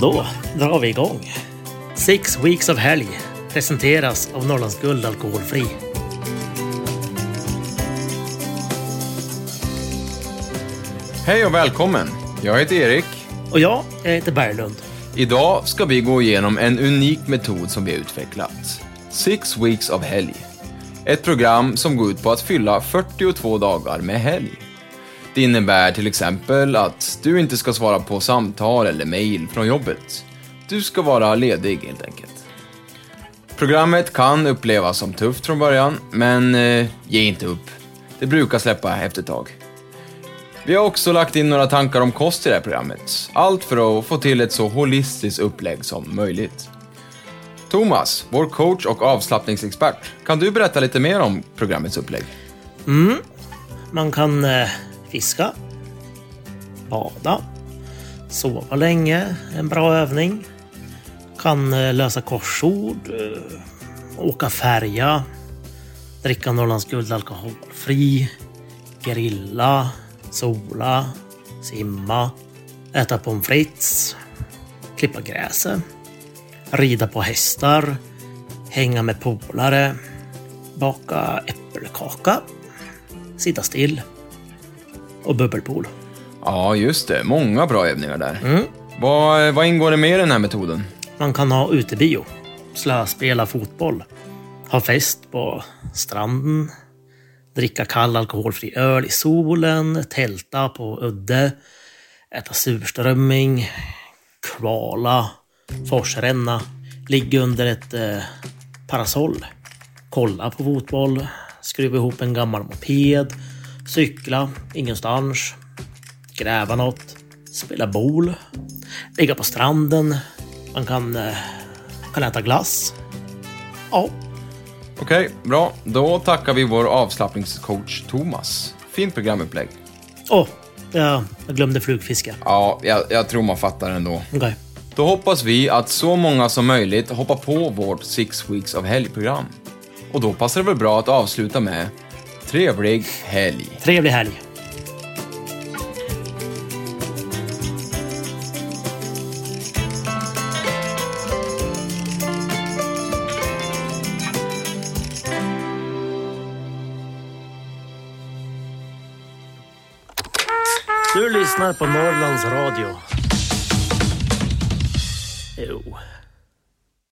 Då drar vi igång. Six Weeks of Helg presenteras av Norrlands Guld Alkoholfri. Hej och välkommen! Jag heter Erik. Och jag, jag heter Berglund. Idag ska vi gå igenom en unik metod som vi har utvecklat. Six Weeks of Helg. Ett program som går ut på att fylla 42 dagar med helg. Det innebär till exempel att du inte ska svara på samtal eller mejl från jobbet. Du ska vara ledig helt enkelt. Programmet kan upplevas som tufft från början, men eh, ge inte upp. Det brukar släppa efter ett tag. Vi har också lagt in några tankar om kost i det här programmet. Allt för att få till ett så holistiskt upplägg som möjligt. Thomas, vår coach och avslappningsexpert, kan du berätta lite mer om programmets upplägg? Mm. Man kan eh, fiska, bada, sova länge, en bra övning. Kan eh, lösa korsord, eh, åka färja, dricka Norrlands Guld alkoholfri, grilla, sola, simma, äta pommes frites, klippa gräset, rida på hästar, hänga med polare, baka äppelkaka, sitta still och bubbelpool. Ja, just det. Många bra övningar där. Vad, vad ingår det mer i den här metoden? Man kan ha utebio, slöspela fotboll, ha fest på stranden, dricka kall alkoholfri öl i solen, tälta på udde, äta surströmming, kvala, forsränna, ligga under ett eh, parasoll, kolla på fotboll, skruva ihop en gammal moped, cykla ingenstans, gräva något, spela boule, ligga på stranden, man kan, eh, kan äta glass. Ja, Okej, bra. Då tackar vi vår avslappningscoach Thomas. Fint programupplägg. åh, jag, jag glömde flugfiske. Ja, jag, jag tror man fattar ändå. Okej. Då hoppas vi att så många som möjligt hoppar på vårt Six Weeks of Helg-program. Och då passar det väl bra att avsluta med Trevlig helg! Trevlig helg. Du lyssnar på Norrlands Radio. Jo.